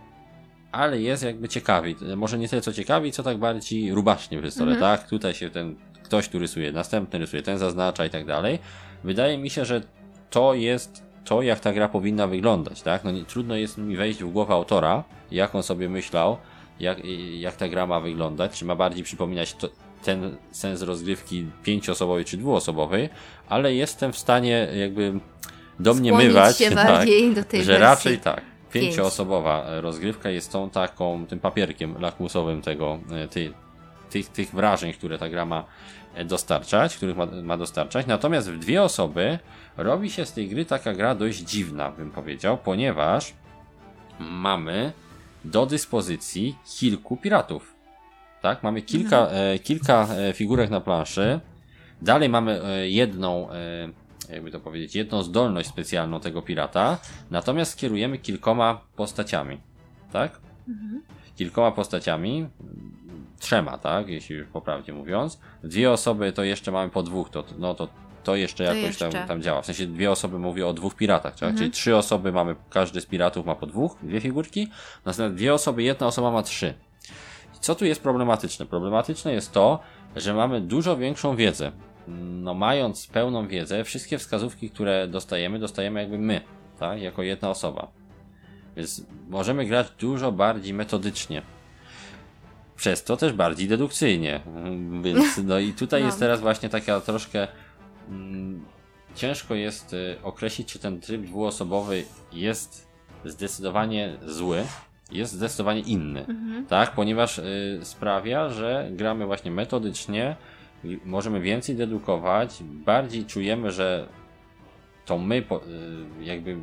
B: ale jest jakby ciekawi. Może nie tyle co ciekawi, co tak bardziej rubacznie przy stole, tak? Tutaj się ten ktoś tu rysuje, następny rysuje, ten zaznacza i tak dalej. Wydaje mi się, że to jest to, jak ta gra powinna wyglądać, tak? No nie, trudno jest mi wejść w głowę autora, jak on sobie myślał, jak, jak ta gra ma wyglądać, czy ma bardziej przypominać to, ten sens rozgrywki pięcioosobowej czy dwuosobowej, ale jestem w stanie jakby domniemywać,
A: się
B: tak, że raczej tak. Pięcioosobowa rozgrywka jest tą taką, tym papierkiem lakmusowym tego, e, tej, tych, tych wrażeń, które ta gra ma e, dostarczać, których ma, ma dostarczać. Natomiast w dwie osoby robi się z tej gry taka gra dość dziwna, bym powiedział, ponieważ mamy do dyspozycji kilku piratów. Tak, mamy kilka, e, kilka e, figurek na planszy. Dalej mamy e, jedną, e, jakby to powiedzieć, jedną zdolność specjalną tego pirata. Natomiast kierujemy kilkoma postaciami. Tak? Kilkoma postaciami. Trzema, tak? Jeśli już poprawnie mówiąc. Dwie osoby to jeszcze mamy po dwóch, to, no to, to jeszcze
A: To
B: jakoś
A: jeszcze.
B: Tam, tam działa. W sensie dwie osoby mówię o dwóch piratach, tak? Czyli trzy osoby mamy, każdy z piratów ma po dwóch, dwie figurki. Następnie dwie osoby, jedna osoba ma trzy. I Co tu jest problematyczne? Problematyczne jest to, że mamy dużo większą wiedzę. No, mając pełną wiedzę, wszystkie wskazówki, które dostajemy, dostajemy jakby my, tak? Jako jedna osoba. Więc możemy grać dużo bardziej metodycznie. Przez to też bardziej dedukcyjnie. Więc no i tutaj
A: No.
B: jest teraz właśnie taka troszkę ciężko jest y, określić, czy ten tryb dwuosobowy jest zdecydowanie zły, jest zdecydowanie inny, tak, ponieważ y, sprawia, że gramy właśnie metodycznie, i możemy więcej dedukować, bardziej czujemy, że to my y, jakby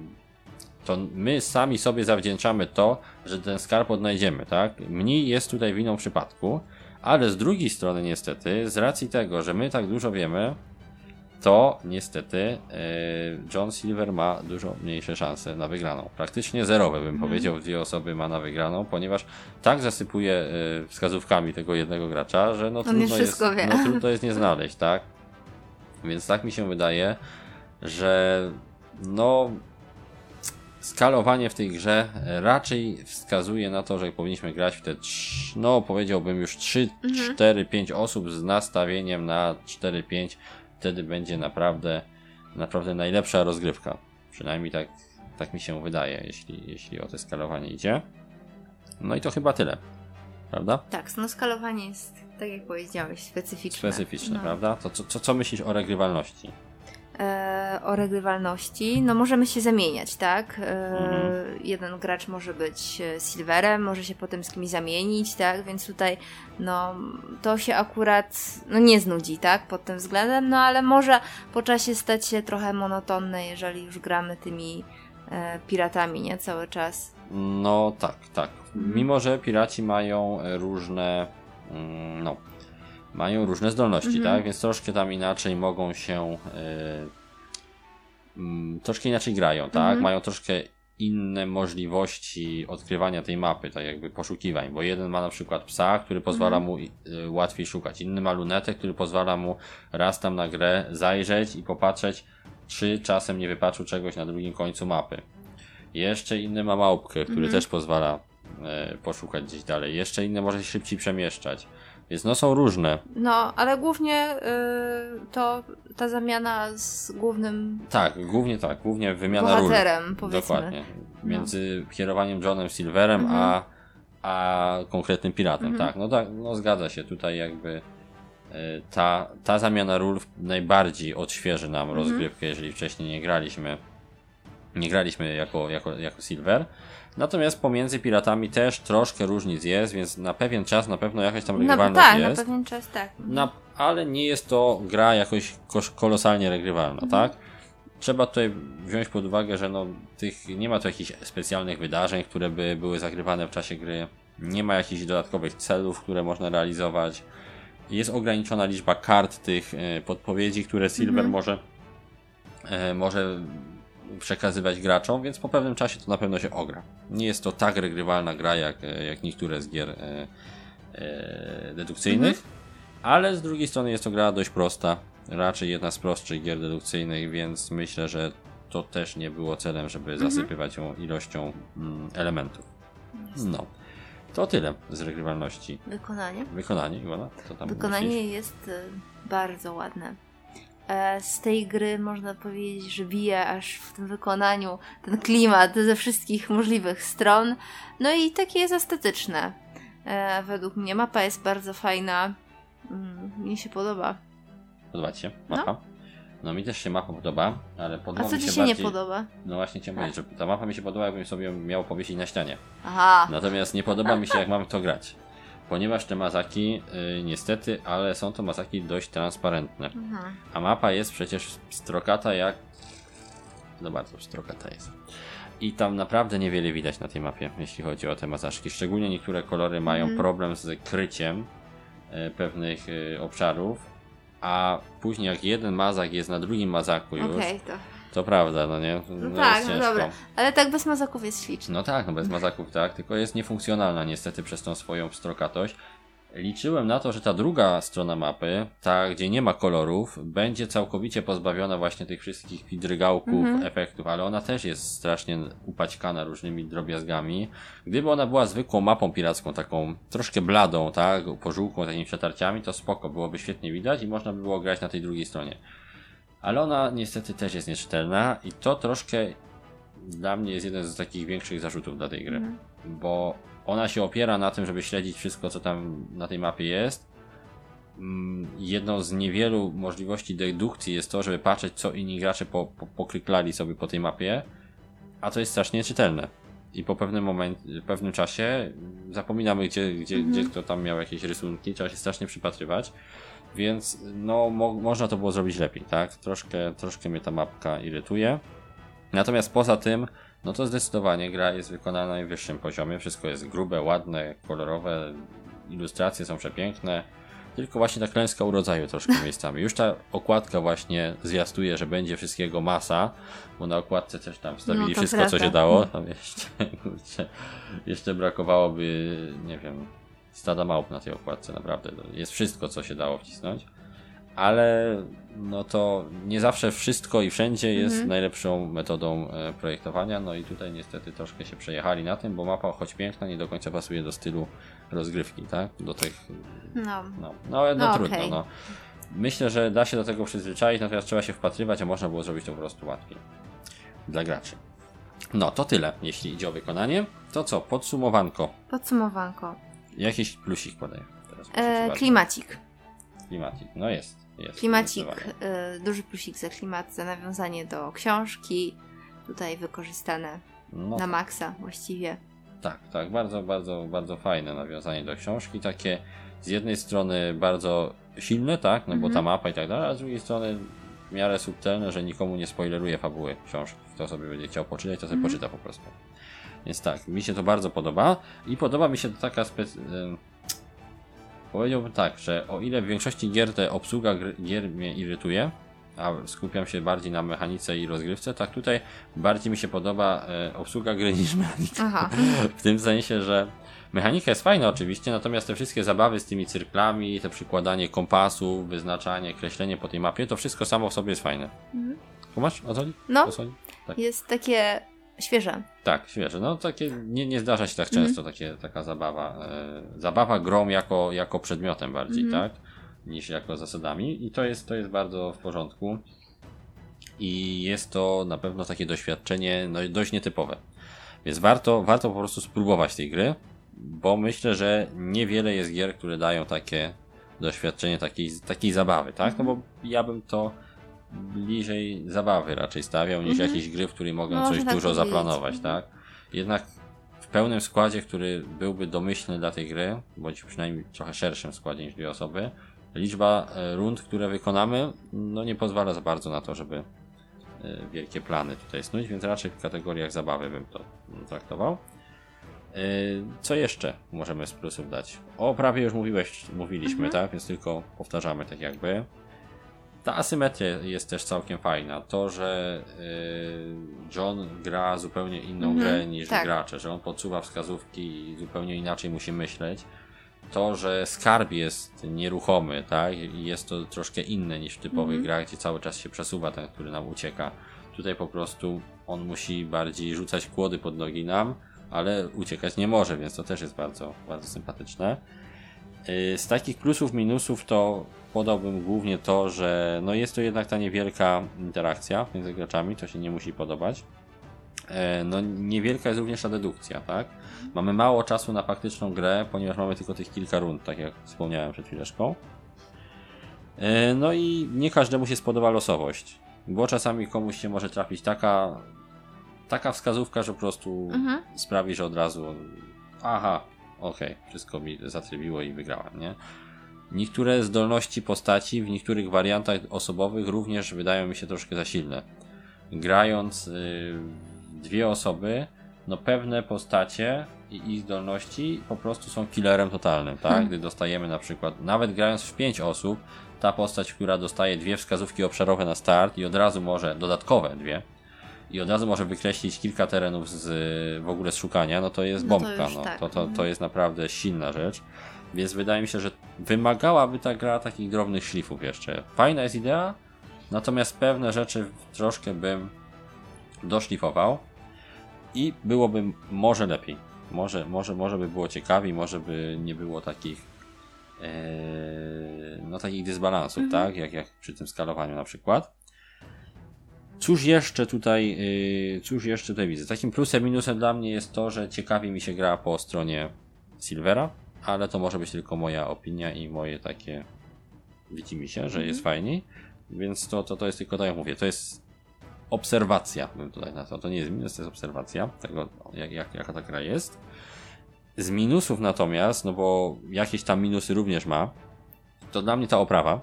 B: to my sami sobie zawdzięczamy to, że ten skarb odnajdziemy, tak? Mniej jest tutaj winą przypadku, ale z drugiej strony niestety, z racji tego, że my tak dużo wiemy, to niestety e, John Silver ma dużo mniejsze szanse na wygraną. Praktycznie zerowe bym powiedział, dwie osoby ma na wygraną, ponieważ tak zasypuje e, wskazówkami tego jednego gracza, że no trudno, jest, no trudno jest nie znaleźć, tak? Więc tak mi się wydaje, że no skalowanie w tej grze raczej wskazuje na to, że powinniśmy grać w te, no powiedziałbym już 3, 4, 5 osób z nastawieniem na 4, 5. Wtedy będzie naprawdę, naprawdę najlepsza rozgrywka. Przynajmniej tak, tak mi się wydaje, jeśli, jeśli o te skalowanie idzie. No i to chyba tyle. Prawda?
A: Tak, no skalowanie jest, tak jak powiedziałeś, specyficzne.
B: Specyficzne,
A: No.
B: prawda? To co, co, co myślisz o regrywalności?
A: E, o regrywalności, no możemy się zamieniać, tak? E,
B: Mhm.
A: Jeden gracz może być e, silverem, może się potem z kimś zamienić, tak? Więc tutaj, no, to się akurat, no nie znudzi, tak? Pod tym względem, no ale może po czasie stać się trochę monotonne, jeżeli już gramy tymi piratami, nie? Cały czas.
B: No tak, tak. Mimo, że piraci mają różne, mm, no, mają różne zdolności,
A: Mhm.
B: tak? Więc troszkę tam inaczej mogą się, mm, troszkę inaczej grają, tak?
A: Mhm.
B: Mają troszkę inne możliwości odkrywania tej mapy, tak jakby poszukiwań, bo jeden ma na przykład psa, który pozwala
A: Mhm.
B: mu e, łatwiej szukać, inny ma lunetę, który pozwala mu raz tam na grę zajrzeć i popatrzeć, czy czasem nie wypatrzył czegoś na drugim końcu mapy. Jeszcze inny ma małpkę, który
A: Mhm.
B: też pozwala e, poszukać gdzieś dalej. Jeszcze inny może się szybciej przemieszczać. Więc no są różne.
A: No, ale głównie y, to ta zamiana z głównym
B: Tak, głównie tak, głównie wymiana ról.
A: powiedzmy.
B: Dokładnie. Między kierowaniem Johnem Silverem,
A: Mhm.
B: a, a konkretnym piratem.
A: Mhm.
B: Tak, no tak, no zgadza się. Tutaj jakby e, ta, ta zamiana ról najbardziej odświeży nam
A: Mhm.
B: rozgrywkę, jeżeli wcześniej nie graliśmy. Nie graliśmy jako, jako, jako Silver. Natomiast pomiędzy piratami też troszkę różnic jest, więc na pewien czas na pewno jakaś tam
A: No
B: regrywalność
A: tak,
B: jest.
A: na pewien czas tak.
B: Na, ale nie jest to gra jakoś kolosalnie regrywalna, tak? Trzeba tutaj wziąć pod uwagę, że no, tych, nie ma tu jakichś specjalnych wydarzeń, które by były zagrywane w czasie gry. Nie ma jakichś dodatkowych celów, które można realizować. Jest ograniczona liczba kart tych e, podpowiedzi, które Silver może, e, może przekazywać graczom, więc po pewnym czasie to na pewno się ogra. Nie jest to tak regrywalna gra jak, e, jak niektóre z gier e, e, dedukcyjnych, ale z drugiej strony jest to gra dość prosta, raczej jedna z prostszych gier dedukcyjnych, więc myślę, że to też nie było celem, żeby zasypywać ją ilością mm, elementów. No. To tyle z regrywalności.
A: Wykonanie.
B: Wykonanie, Iwona? Co tam
A: Wykonanie
B: myślisz?
A: jest e, bardzo ładne. E, Z tej gry można powiedzieć, że bije aż w tym wykonaniu ten klimat ze wszystkich możliwych stron. No i takie jest estetyczne. E, Według mnie mapa jest bardzo fajna. Mm, Mnie się podoba.
B: Podoba Ci się mapa? No. mi też się mapa podoba, ale
A: A
B: podoba
A: co
B: mi
A: ci
B: się
A: się nie
B: bardziej...
A: podoba?
B: No właśnie chciałem powiedzieć, że ta mapa mi się podoba, jakbym sobie miał powiesić na ścianie.
A: Aha.
B: Natomiast nie podoba mi się, jak mam to grać. Ponieważ te mazaki, y, niestety, ale są to mazaki dość transparentne.
A: Mhm.
B: A mapa jest przecież strokata jak... No bardzo strokata jest. I tam naprawdę niewiele widać na tej mapie, jeśli chodzi o te mazaczki. Szczególnie niektóre kolory mają
A: Mhm.
B: problem z kryciem e, pewnych e, obszarów, a później jak jeden mazak jest na drugim mazaku już,
A: Okej, to.
B: To prawda, no nie? No,
A: tak,
B: jest
A: no dobra. Ale tak bez mazaków jest śliczne.
B: No tak, no bez mazaków tak, tylko jest niefunkcjonalna niestety przez tą swoją pstrokatość. Liczyłem na to, że ta druga strona mapy, ta gdzie nie ma kolorów, będzie całkowicie pozbawiona właśnie tych wszystkich drgałków,
A: Mhm.
B: efektów, ale ona też jest strasznie upaćkana różnymi drobiazgami. Gdyby ona była zwykłą mapą piracką, taką troszkę bladą, tak, pożółką, takimi przetarciami, to spoko, byłoby świetnie widać i można by było grać na tej drugiej stronie. Ale ona niestety też jest nieczytelna i to troszkę dla mnie jest jeden z takich większych zarzutów dla tej gry,
A: Mhm.
B: bo ona się opiera na tym, żeby śledzić wszystko, co tam na tej mapie jest. Mm, Jedną z niewielu możliwości dedukcji jest to, żeby patrzeć, co inni gracze po, po, pokryklali sobie po tej mapie, a to jest strasznie czytelne. I po pewnym momencie, pewnym czasie zapominamy, gdzie, gdzie,
A: Mhm.
B: gdzie kto tam miał jakieś rysunki, trzeba się strasznie przypatrywać. Więc no, mo można to było zrobić lepiej, tak? Troszkę, troszkę mnie ta mapka irytuje. Natomiast poza tym, no to zdecydowanie gra jest wykonana na najwyższym poziomie. Wszystko jest grube, ładne, kolorowe, ilustracje są przepiękne. Tylko właśnie ta klęska urodzaju troszkę miejscami. Już ta okładka właśnie zwiastuje, że będzie wszystkiego masa, bo na okładce też tam wstawili
A: No,
B: wszystko, co
A: prawda.
B: się dało. Tam jeszcze, kurczę, jeszcze brakowałoby, nie wiem, stada małp na tej okładce, naprawdę. Jest wszystko, co się dało wcisnąć. Ale no to nie zawsze wszystko i wszędzie jest
A: Mhm.
B: najlepszą metodą e, projektowania. No i tutaj niestety troszkę się przejechali na tym, bo mapa, choć piękna, nie do końca pasuje do stylu rozgrywki, tak? Do tych.
A: No.
B: No, no no,
A: No,
B: trudno.
A: okej.
B: No. Myślę, że da się do tego przyzwyczaić, natomiast trzeba się wpatrywać, a można było zrobić to po prostu łatwiej dla graczy. No, to tyle, jeśli idzie o wykonanie. To co, podsumowanko.
A: Podsumowanko.
B: Jakiś plusik podaję. Teraz
A: E, klimacik.
B: Klimacik. No jest. jest
A: Klimacik, e, duży plusik za klimat, za nawiązanie do książki. Tutaj wykorzystane
B: No,
A: na maksa właściwie.
B: Tak, tak, bardzo, bardzo, bardzo fajne nawiązanie do książki. Takie z jednej strony bardzo silne, tak, no bo
A: Mhm.
B: ta mapa i tak dalej, a z drugiej strony w miarę subtelne, że nikomu nie spoileruje fabuły książki. Kto sobie będzie chciał poczytać, to sobie
A: Mhm.
B: poczyta po prostu. Więc tak, mi się to bardzo podoba i podoba mi się to taka specy... ym, Powiedziałbym tak, że o ile w większości gier te obsługa gier mnie irytuje, a skupiam się bardziej na mechanice i rozgrywce, tak tutaj bardziej mi się podoba e, obsługa gry niż mechanika.
A: Aha.
B: W tym sensie, że mechanika jest fajna oczywiście, natomiast te wszystkie zabawy z tymi cyrklami, te przykładanie kompasu, wyznaczanie, kreślenie po tej mapie, to wszystko samo w sobie jest fajne.
A: Mhm.
B: Kumasz o co chodzi?
A: No.
B: O co chodzi? Tak.
A: Jest takie świeże.
B: Tak, świeże. No takie nie, nie zdarza się tak
A: Mhm.
B: często takie, taka zabawa. E, zabawa grą jako, jako przedmiotem bardziej,
A: Mhm.
B: tak? Niż jako zasadami. I to jest, to jest bardzo w porządku. I jest to na pewno takie doświadczenie no, dość nietypowe. Więc warto, warto po prostu spróbować tej gry, bo myślę, że niewiele jest gier, które dają takie doświadczenie takiej, takiej zabawy, tak? No bo ja bym to bliżej zabawy raczej stawiał, niż
A: Mhm.
B: jakieś gry, w której mogę coś
A: tak
B: dużo
A: powiedzieć.
B: zaplanować,
A: Mhm.
B: tak? Jednak w pełnym składzie, który byłby domyślny dla tej gry, bądź przynajmniej trochę szerszym składzie niż dwie osoby, liczba e, rund, które wykonamy, no nie pozwala za bardzo na to, żeby e, wielkie plany tutaj snuć, więc raczej w kategoriach zabawy bym to traktował. E, Co jeszcze możemy z plusów dać? O prawie już mówiłeś, mówiliśmy,
A: Mhm.
B: tak? Więc tylko powtarzamy tak jakby. Ta asymetria jest też całkiem fajna. To, że y, John gra zupełnie inną
A: Mhm,
B: grę niż
A: tak.
B: gracze, że on podsuwa wskazówki i zupełnie inaczej musi myśleć. To, że skarb jest nieruchomy, tak? I jest to troszkę inne niż w typowych
A: Mhm.
B: grach, gdzie cały czas się przesuwa ten, który nam ucieka. Tutaj po prostu on musi bardziej rzucać kłody pod nogi nam, ale uciekać nie może, więc to też jest bardzo, bardzo sympatyczne. Yy, Z takich plusów, minusów to podałbym głównie to, że no jest to jednak ta niewielka interakcja między graczami, to się nie musi podobać. E, No niewielka jest również ta dedukcja, tak? Mamy mało czasu na faktyczną grę, ponieważ mamy tylko tych kilka rund, tak jak wspomniałem przed chwileczką. E, No i nie każdemu się spodoba losowość, bo czasami komuś się może trafić taka taka wskazówka, że po prostu
A: Mhm.
B: sprawi, że od razu aha, okej, wszystko mi zatrybiło i wygrałem, nie? Niektóre zdolności postaci w niektórych wariantach osobowych również wydają mi się troszkę za silne. Grając y, w dwie osoby, no pewne postacie i ich zdolności po prostu są killerem totalnym, tak?
A: Hmm.
B: Gdy dostajemy na przykład, nawet grając w pięć osób, ta postać, która dostaje dwie wskazówki obszarowe na start i od razu może, dodatkowe dwie, i od razu może wykreślić kilka terenów z, w ogóle z szukania, no to jest
A: No to
B: bombka.
A: już
B: no.
A: tak.
B: To, to, to
A: Mhm.
B: jest naprawdę silna rzecz. Więc wydaje mi się, że wymagałaby ta gra takich drobnych szlifów jeszcze. Fajna jest idea, natomiast pewne rzeczy troszkę bym doszlifował i byłoby może lepiej. Może, może, może by było ciekawiej, może by nie było takich e, no takich dysbalansów,
A: Mhm.
B: tak? Jak, jak przy tym skalowaniu na przykład. Cóż jeszcze tutaj, yy, cóż jeszcze tutaj widzę? Takim plusem, minusem dla mnie jest to, że ciekawie mi się gra po stronie Silvera, ale to może być tylko moja opinia i moje takie widzi mi się, że jest fajniej, więc to, to, to jest tylko tak jak mówię, to jest obserwacja, bym tutaj nazwał. To nie jest minus, to jest obserwacja tego, jak, jak, jaka ta gra jest. Z minusów natomiast, no bo jakieś tam minusy również ma, to dla mnie ta oprawa,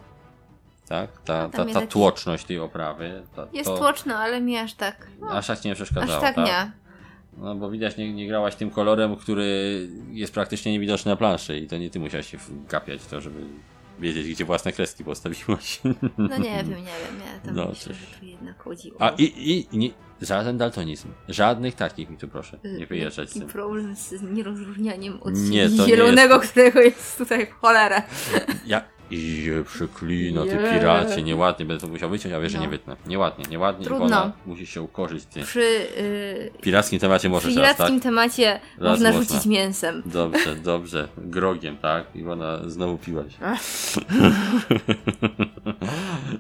B: tak, ta, ta,
A: jest
B: ta tłoczność tej oprawy, to,
A: Jest
B: to
A: tłoczno, ale mi aż tak. No,
B: aż tak nie przeszkadzało,
A: aż tak nie.
B: No bo widać, nie, nie grałaś tym kolorem, który jest praktycznie niewidoczny na planszy i to nie ty musiałaś się wgapiać w to, żeby wiedzieć, gdzie własne kreski postawiłaś.
A: No nie wiem, nie wiem. Ja tam
B: No,
A: myślę, że tu jednak chodzi o.
B: A i, i, i nie, żaden daltonizm. Żadnych takich mi tu proszę. Nie
A: y,
B: wyjeżdżać z
A: taki
B: tym.
A: problem z nierozróżnianiem od
B: Nie, nie
A: zielonego, którego jest tutaj w cholerę.
B: Ja je przeklino, ty piracie, nieładnie, będę to musiał wyciąć, a wiesz, że
A: No.
B: nie wytnę. Nieładnie, nieładnie,
A: Trudno.
B: Iwona musi się ukorzyć, ty.
A: Przy y,
B: W pirackim temacie możesz raz, tak?
A: pirackim temacie
B: Raz
A: można
B: można.
A: rzucić mięsem.
B: Dobrze, dobrze. Grogiem, tak? Iwona, znowu piłaś.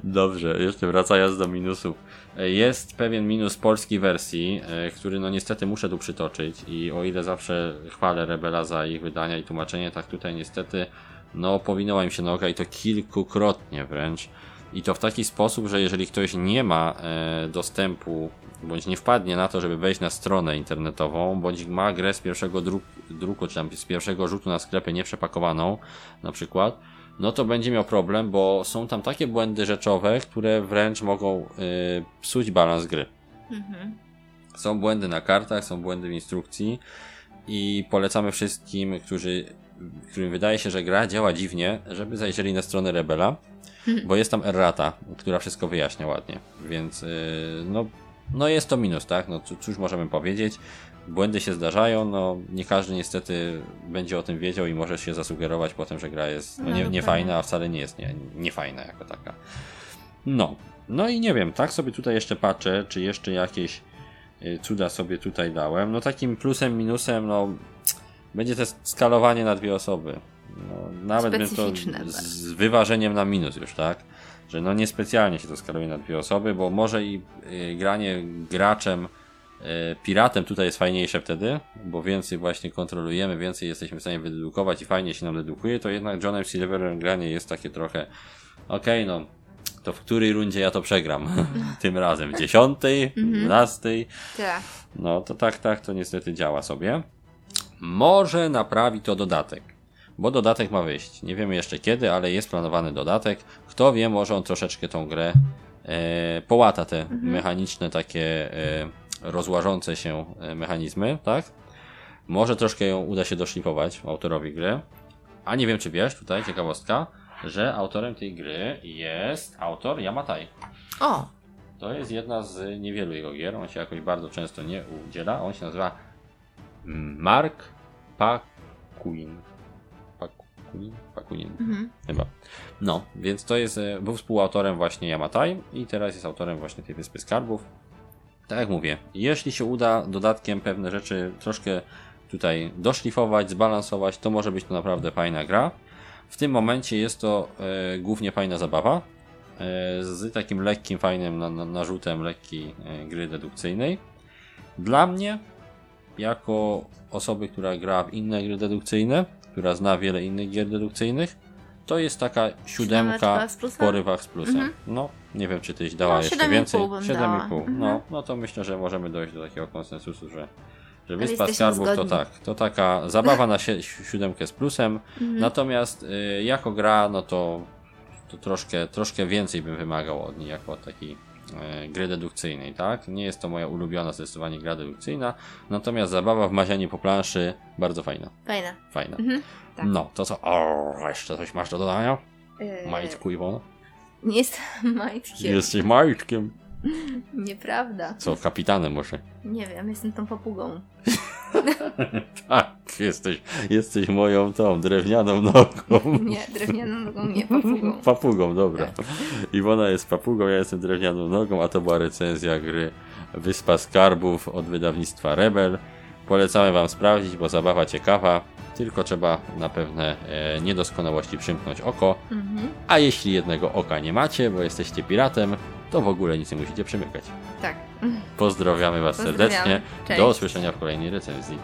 B: Dobrze, jeszcze wracając do minusów. E, Jest pewien minus polskiej wersji, e, który no niestety muszę tu przytoczyć i o ile zawsze chwalę Rebela za ich wydania i tłumaczenie, tak tutaj niestety no powinęła im się noga i to kilkukrotnie wręcz. I to w taki sposób, że jeżeli ktoś nie ma e, dostępu, bądź nie wpadnie na to, żeby wejść na stronę internetową, bądź ma grę z pierwszego druk, druku, czy tam z pierwszego rzutu na sklepie nieprzepakowaną, na przykład, no to będzie miał problem, bo są tam takie błędy rzeczowe, które wręcz mogą e, psuć balans gry.
A: Mhm.
B: Są błędy na kartach, są błędy w instrukcji i polecamy wszystkim, którzy, którym wydaje się, że gra działa dziwnie, żeby zajrzeli na stronę Rebela, bo jest tam errata, która wszystko wyjaśnia ładnie, więc yy, no, no jest to minus, tak? No có- cóż możemy powiedzieć? Błędy się zdarzają, no nie każdy niestety będzie o tym wiedział i może się zasugerować potem, że gra jest no,
A: No,
B: nie,
A: dokładnie.
B: nie fajna, a wcale nie jest nie, nie fajna jako taka. No, no i nie wiem, tak sobie tutaj jeszcze patrzę, czy jeszcze jakieś y, cuda sobie tutaj dałem. No takim plusem, minusem, no będzie to skalowanie na dwie osoby. No, nawet bym to
A: Specyficzne
B: z, wyważeniem na minus już, tak? Że no niespecjalnie się to skaluje na dwie osoby, bo może i y, granie graczem y, piratem tutaj jest fajniejsze wtedy, bo więcej właśnie kontrolujemy, więcej jesteśmy w stanie wydedukować i fajnie się nam dedukuje, to jednak Johnem Silverem granie jest takie trochę okej, no to w której rundzie ja to przegram? Tym razem w dziesiątej, dwunastej.
A: Tak.
B: No to tak, tak, to niestety działa sobie. Może naprawi to dodatek, bo dodatek ma wyjść. Nie wiemy jeszcze kiedy, ale jest planowany dodatek. Kto wie, może on troszeczkę tą grę e, połata te mechaniczne takie e, rozłażące się e, mechanizmy, tak? Może troszkę ją uda się doszlifować autorowi gry. A nie wiem, czy wiesz, tutaj ciekawostka, że autorem tej gry jest autor Yamatai.
A: O,
B: To jest jedna z niewielu jego gier. On się jakoś bardzo często nie udziela. On się nazywa Mark Pakuin. Pakuin? Pakuin.
A: mhm.
B: Chyba. No, więc to jest, e, był współautorem właśnie Yamatai i teraz jest autorem właśnie tej Wyspy Skarbów. Tak jak mówię, jeśli się uda dodatkiem pewne rzeczy troszkę tutaj doszlifować, zbalansować, to może być to naprawdę fajna gra. W tym momencie jest to e, głównie fajna zabawa, e, z takim lekkim, fajnym na, na, narzutem lekkiej e, gry dedukcyjnej. Dla mnie, jako osoby, która gra w inne gry dedukcyjne, która zna wiele innych gier dedukcyjnych, to jest taka siódemka w porywach z plusem. No, nie wiem, czy tyś dała
A: No,
B: jeszcze
A: 7,5
B: więcej.
A: bym
B: 7,5.
A: dała. Mhm.
B: No, no to myślę, że możemy dojść do takiego konsensusu, że, że Wyspa Skarbów to
A: zgodni.
B: tak, to taka zabawa na sie- siódemkę z plusem.
A: Mhm.
B: Natomiast y, jako gra, no to, to troszkę, troszkę więcej bym wymagał od niej jako od takiej gry dedukcyjnej, tak? Nie jest to moja ulubiona zdecydowanie gra dedukcyjna, natomiast zabawa w mazianie po planszy bardzo fajna,
A: fajna.
B: fajna.
A: Mhm, tak.
B: No, to co? O, jeszcze coś masz do dodania?
A: Eee,
B: Majtku Iwona?
A: Nie jestem majtkiem.
B: Jesteś majtkiem.
A: Nieprawda.
B: Co, kapitanem może?
A: Nie wiem, jestem tą papugą.
B: Tak, jesteś, jesteś moją tą drewnianą nogą.
A: Nie, drewnianą nogą, nie papugą.
B: Papugą, dobra. Iwona jest papugą, ja jestem drewnianą nogą, a to była recenzja gry Wyspa Skarbów od wydawnictwa Rebel. Polecamy Wam sprawdzić, bo zabawa ciekawa, tylko trzeba na pewne e, niedoskonałości przymknąć oko.
A: Mhm.
B: A jeśli jednego oka nie macie, bo jesteście piratem, to w ogóle nic nie musicie przymykać.
A: Tak.
B: Pozdrawiamy Was
A: Pozdrawiamy.
B: serdecznie.
A: Cześć.
B: Do usłyszenia w kolejnej recenzji.